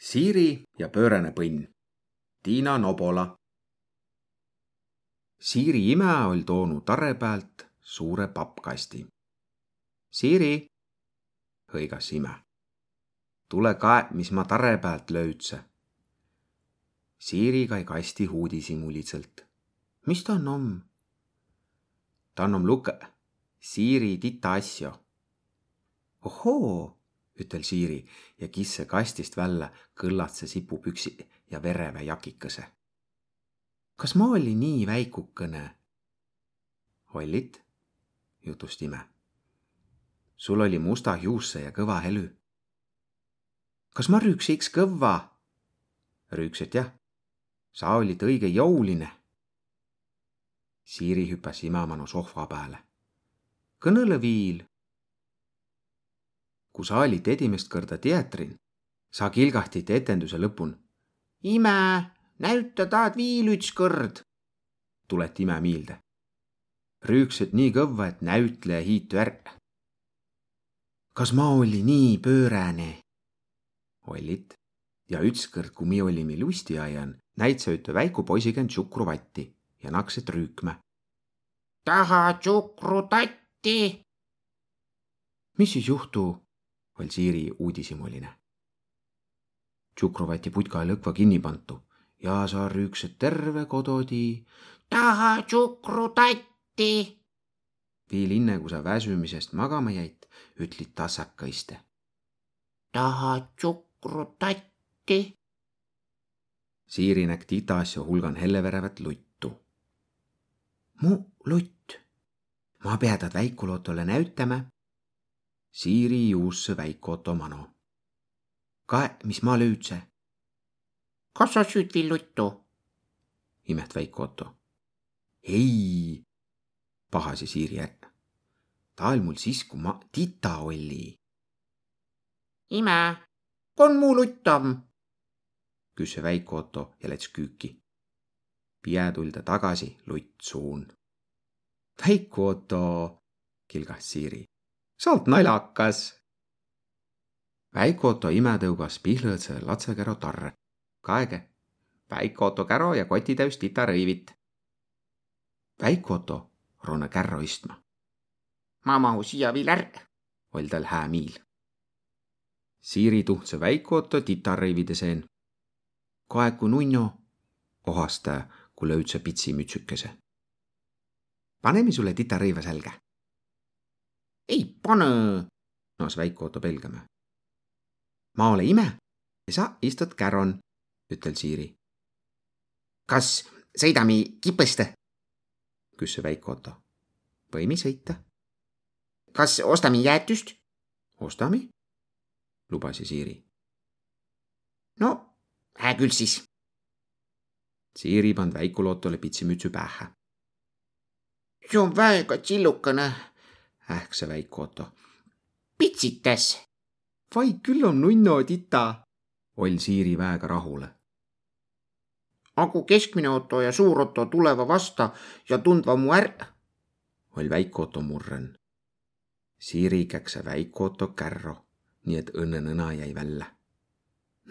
Siiri ja pöörane põnn. Tiina Nobola. Siiri ime oli toonud tare pealt suure pappkasti. Siiri, hõigas ime. tule kae, mis ma tare pealt löüdse. Siiri kai kasti uudishimulitselt. mis ta on om? ta on om luke Siiri tita asju. ohoo ütel Siiri ja kisse kastist välja kõllatse sipupüksi ja vereve jakikese. kas ma olli nii väikukene? ollit, jutust ime. sul oli musta juusse ja kõva helü. kas ma rüüksiks kõvva? rüükset jah. sa olid õige jõuline. Siiri hüppas imamanu sohva peale. kõnele viil kui sa olid edimest korda teatrin, sa kilgahtid etenduse lõpun. ime, näüta taad viil üks kord, tuleti ime miilde. rüüksed nii kõvva, et näütleja hiitu ärq. kas ma olli nii pööräne? ollit ja ükskord, kui mi olime lustiaian, näitsa üte väiku poisigen tsukruvatti ja naksid rüükme. taha tsukrutatti. mis siis juhtu? Oli Siiri uudishimuline. Tšukrovati putka lõkva kinni pantu ja sa rüüksed terve kododi. taha tsukrutatti. viil inne, kui sa väsümisest magama jäid, ütlid tassakaiste. taha tsukrutatti. Siiri nägi titaasja hulgan helleverevat luttu. mu lutt, ma pea tad väikulotole näütama Siiri juusse väikoto mano. kae, mis ma löüdse? kas sa süüd villuttu? imet väikoto. ei, pahasi Siiri ära. ta oli mul siis, kui ma tita olli. ime, kon mu luttam? küsis väikoto ja läks küüki. Pie tuli ta tagasi lutt suun. väikoto, kilgas Siiri sa oled naljakas. Väiko-Otto ime tõugas pihlõõtse latsekäro tarre. kaege, Väiko-Otto käro ja kotitäis titarõivit. Väiko-Otto roone kärro istma. ma mahu siia viil ärq, oll tal hää miil. Siiri tuhtse Väiko-Otto titarõivide seen. kaeku nunno, ohas ta, kui löüdse pitsimütsükese. paneme sulle titarõiva selga ei pane, noos Väiko-Otto pelgama. ma ole ime sa istud käron, ütel Siiri. kas sõidame kipõste? küsis Väiko-Otto. võime sõita. kas ostame jäätüst? ostame, lubasi Siiri. no hää küll siis. Siiri pand Väiku-Lootole pitsimütsi pähe. see on väga tsillukene ähkse Väiko-Otto. pitsites. vai küll on nunno tita, oll Siiri väega rahule. aga keskmine Otto ja suur Otto tuleva vasta ja tundva mu ärq. oll Väiko-Otto murren. Siiri käkse Väiko-Otto kärro, nii et õnne-nõna jäi välja.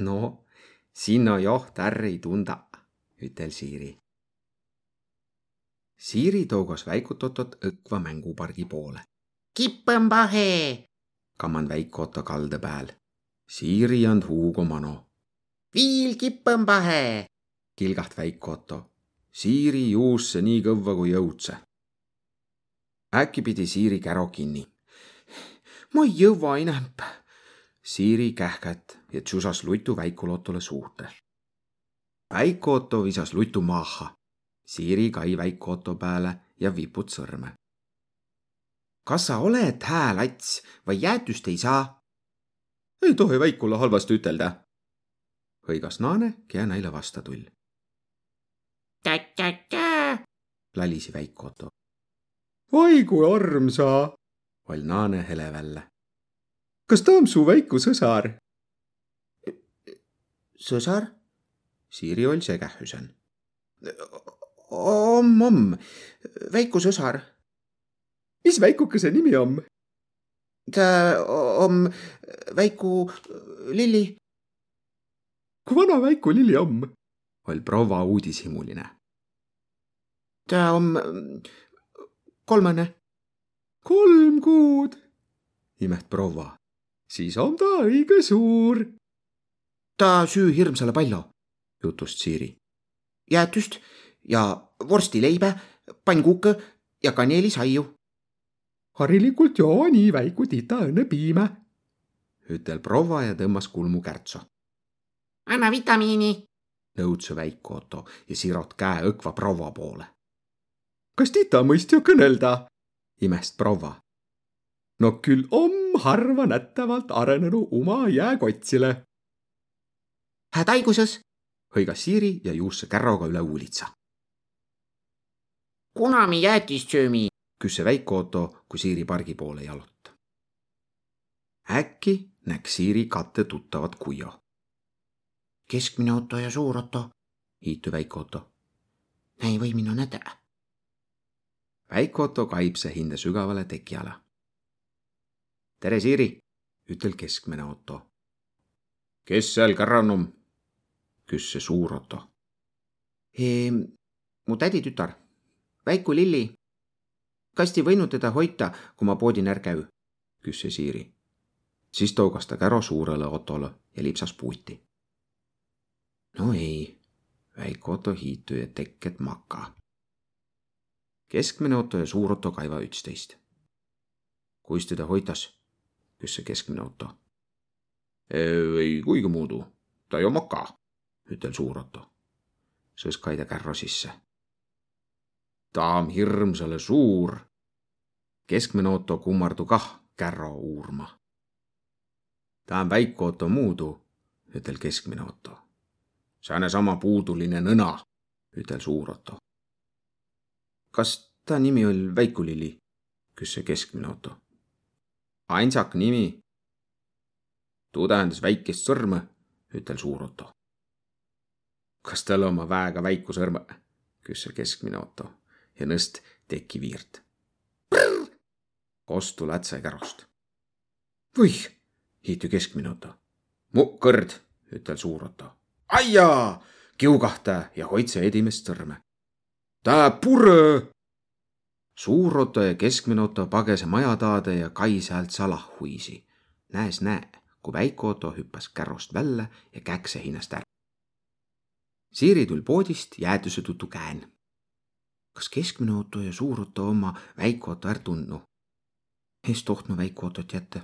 no, sinna joht ärr ei tunda, ütel Siiri. Siiri tougas Väikut-Otot õkva mängupargi poole kippõmbahe, kamman Väiko-Otto kalde pääl. Siiri and Hugo Mano. viil kippõmbahe, kilgaht Väiko-Otto. Siiri juusse nii kõvva kui jõudse. äkki pidi Siiri käro kinni. ma ei jõua enam. Siiri kähket ja tsusas lutu Väiku-Lottole suhte. Väiko-Otto visas lutu maha. Siiri kai Väiko-Otto peale ja viput sõrme kas sa oled hää lats või jäätüst ei saa? ei tohi Väikule halvasti ütelda. hõigas naane, kea näile vasta tull. lalisi Väik-Otto. oi kui armsa, oll naane hele välja. kas ta on su väiku sõsar? sõsar? Siiri oll sekähüsen. omm-omm, väiku sõsar mis väikukese nimi on? ta on väiku Lilli. kui vana väiku lilliamm, oli proua uudishimuline. ta on kolmene. kolm kuud, imet proua. siis on ta õige suur. ta süü hirmsale palju, jutus Siiri. jäätust ja vorstileibe, pannkuke ja kaneelisaiu. Harilikult joo nii väiku tita õnnepiime, ütel proua ja tõmbas kulmu kärtsu. anna vitamiini, nõudsu väiku Otto ja sirot käe õkva proua poole. kas tita mõist ju kõnelda? imest proua. no küll om harva nättavalt arenenu uma jääkotsile. hädaiguses, hõigas Siiri ja juus see kärroga üle uulitsa. kuna me jäätist söömi? Küsis väike Otto, kui Siiri pargi poole jaluta. äkki näks Siiri katte tuttavat kuio. keskmine Otto ja suur Otto, hiitu väike Otto. ei või minu näde. väike Otto kaibse hinde sügavale teki alla. tere, Siiri, ütel keskmine Otto. kes seal kärranum? küsis suur Otto. Ehm, mu täditütar, väiku Lilli. Kas te võinud teda hoida, kui ma poodi närg käü? küsis Siiri. siis tougas ta käro suurele Otole ja lipsas puuti. no ei, väike Otto hiitu ja tekket maka. keskmine Otto ja suur Otto kaiva üksteist. kuis teda hoitas? küsis keskmine Otto. ei kuigi muudu, ta ju maka, ütel suur Otto. sõs Kaide kärro sisse. ta on hirmsale suur. Keskmine Otto kummardu kah kärro uurma. ta on väike Otto muudu, ütel keskmine Otto. sääne sama puuduline nõna, ütel suur Otto. kas ta nimi oli Väiku-Lilli? küsis keskmine Otto. ainsak nimi. tuu tähendas väikest sõrme, ütel suur Otto. kas tal oma väega väiku sõrme? küsis keskmine Otto ja nõst teki viirt. Kostu lätse kärost. võih, hiitu keskmine Otto. mu kõrd, ütel suur Otto. aia, kiugahta ja hoidse edimest sõrme. ta purõ. suur Otto ja keskmine Otto pagese maja taade ja kai sealt salah huisi. näes näe, kui väike Otto hüppas kärost välja ja käkse hinnast ära. Siiri tuli poodist jäätuse tutu kään. kas keskmine Otto ja suur Otto oma väike Otto ära tundnu? Ees tohtma väike Ottot jätta.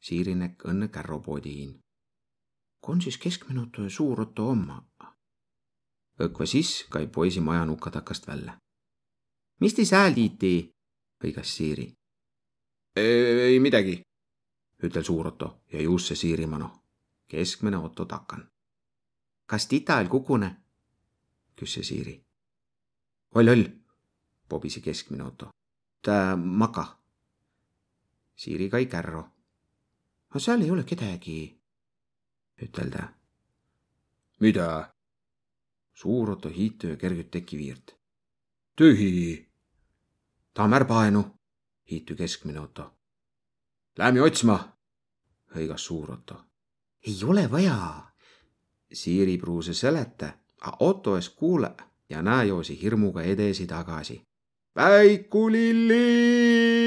Siiri näkk õnne kärropoodi hiin. kui on siis keskmine Otto ja suur Otto oma? õkva siis kai poisi maja nukatakast välja. mis te sääl tiiti? hõigas Siiri. ei midagi, ütel suur Otto ja juusse Siiri mano. keskmine Otto takan. kas tita all kukune? küsis Siiri. oll, oll, pobisi keskmine Otto. ta maka. Siiri kai kärro. aga seal ei ole kedagi, ütel ta. mida? suur Otto hiitu ja kergib teki viirt. tühi. ta on ärbaenu, hiitu keskmine Otto. Lähme otsima, hõigas suur Otto. ei ole vaja. Siiri pruuse seleta, a Otto es kuule ja näe joosi hirmuga edesi-tagasi. Väiku-Lilli!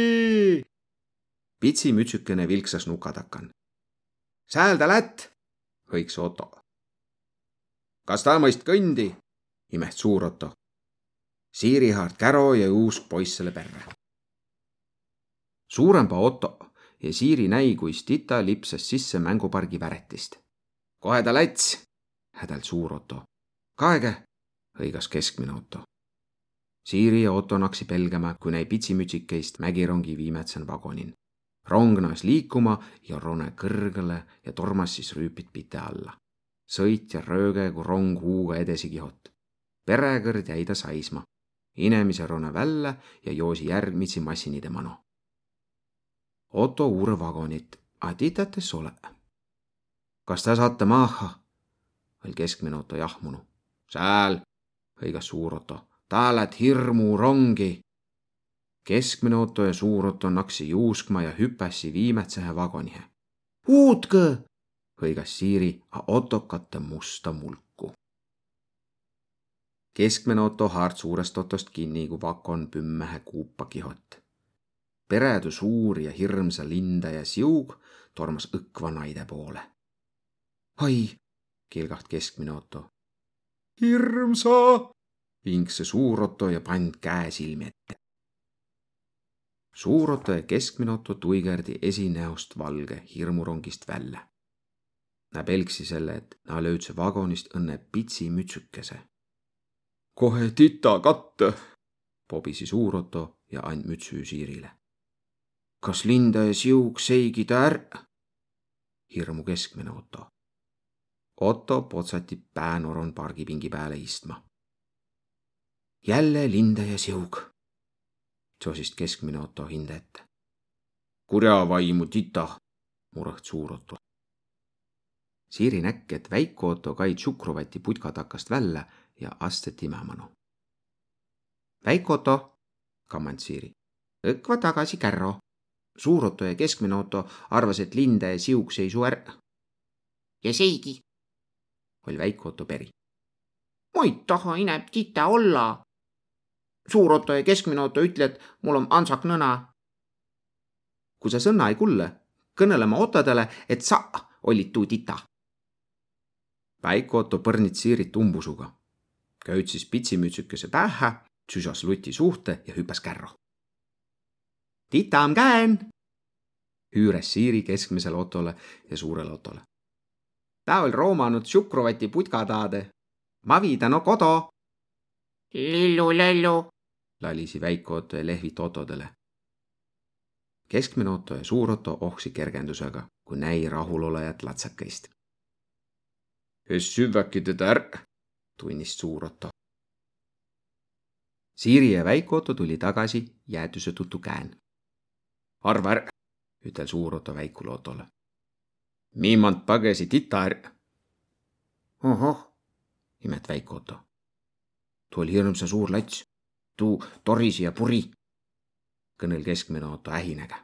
Pitsimütsükene vilksas nukatakan. sääl ta lätt, hõiks Otto. kas ta mõist kõndi? imeht suur Otto. Siiri haart käro ja uus poiss selle perre. suurempa Otto ja Siiri näi, kuis tita lipsas sisse mängupargi väretist. kohe ta läts, hädalt suur Otto. kaege, hõigas keskmine Otto. Siiri ja Otto naksi pelgama, kui näi pitsimütsikeist mägirongi viimetsen vagonin. Rong naas liikuma ja rone kõrgele ja tormas siis rüüpid pite alla. sõit ja rööge, kui rong huuga edasi kihot. perekõrd jäi ta saisma. inemise rone välja ja joosi järgmisi massinide mano. Otto uure vagonit, a titates ole. kas te saate maha? oli keskmine Otto jahmunu. sääl, hõigas suur Otto ta lähed hirmurongi. Keskmine Otto ja suur Otto naksi juuskma ja hüpassi viimetsehe vagonihe. uutgõ, hõigas Siiri otokate musta mulku. keskmine Otto haart suurest Otost kinni, kui vakon pümmehe kuupa kihot. peredu suur ja hirmsa lindaja siug tormas õkva naide poole. ai, kilgaht keskmine Otto. hirmsa, vings see suur Otto ja pand käe silmi ette suuroto ja keskmine Otto tuigerdi esinäost valge hirmurongist välja. Nä pelgsi selle, et nä löüdse vagonist õnne pitsi mütsükese. kohe tita katte, pobisi suuroto ja and mütsü Siirile. kas linda ja siug seigi ta ärq? hirmu keskmine Otto. Otto potsati päänoron pargipingi peale istma. jälle linda ja siug Joosist keskmine Otto hinde ette. kurja vaimu tita, murõht suur Otto. Siiri näkk, et väiko Otto kai tsukruvati putka takast välja ja aste timemanu. väiko Otto, kammand Siiri, õkva tagasi kärro. suur Otto ja keskmine Otto arvas, et linde ja siuk seisu ärq. ja seigi, oli väiko Otto peri. ma ei taha ineb tita olla suur Otto ja keskmine Otto ütle, et mul on antsak nõna. kui sa sõna ei kulle, kõnele ma Ottodele, et sa olid tuu tita. väike Otto põrnits siirit umbusuga, köütsis pitsimütsükese pähe, süsas luti suhte ja hüppas kärro. tita on käen, hüüres Siiri keskmisele Ottole ja suurele Ottole. ta oli roomanud Šukrovati putkataade. ma viidan no kodo. lillu-lellu lalisi väike Otto ja lehvit Otodele. keskmine Otto ja suur Otto ohksi kergendusega, kui näi rahulolejat latsakaist. Es süvväki teda ärq, tunnis suur Otto. Siiri ja väike Otto tuli tagasi jäätuse tutu kään. arva ärq, ütel suur Otto väikule Otole. Miimand pagesi tita ärq. ohoh, imet väike Otto. tuu oli hirmsa suur lats tuu torisi ja puri, kõnel keskmine Otto ähinega.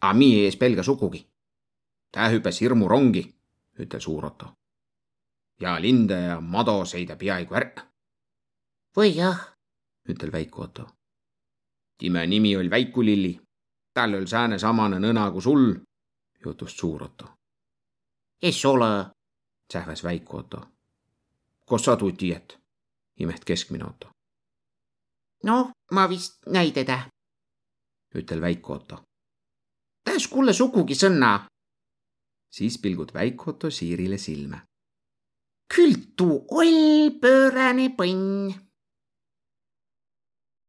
A mi ees pelga sugugi. tä hüppas hirmurongi, ütel suur Otto. ja linde ja mado seida peaaegu ärq. või jah, ütel väike Otto. time nimi oli Väiku-Lilli. tal oli sääne samane nõna kui sul, jutus suur Otto. es ole, sähvas väike Otto. kos sa tuud tiiet? imet keskmine Otto noh, ma vist näi teda, ütel väike Otto. täis kuule sugugi sõnna. siis pilgud väike Otto Siirile silme. küll tuu oll pöörane põnn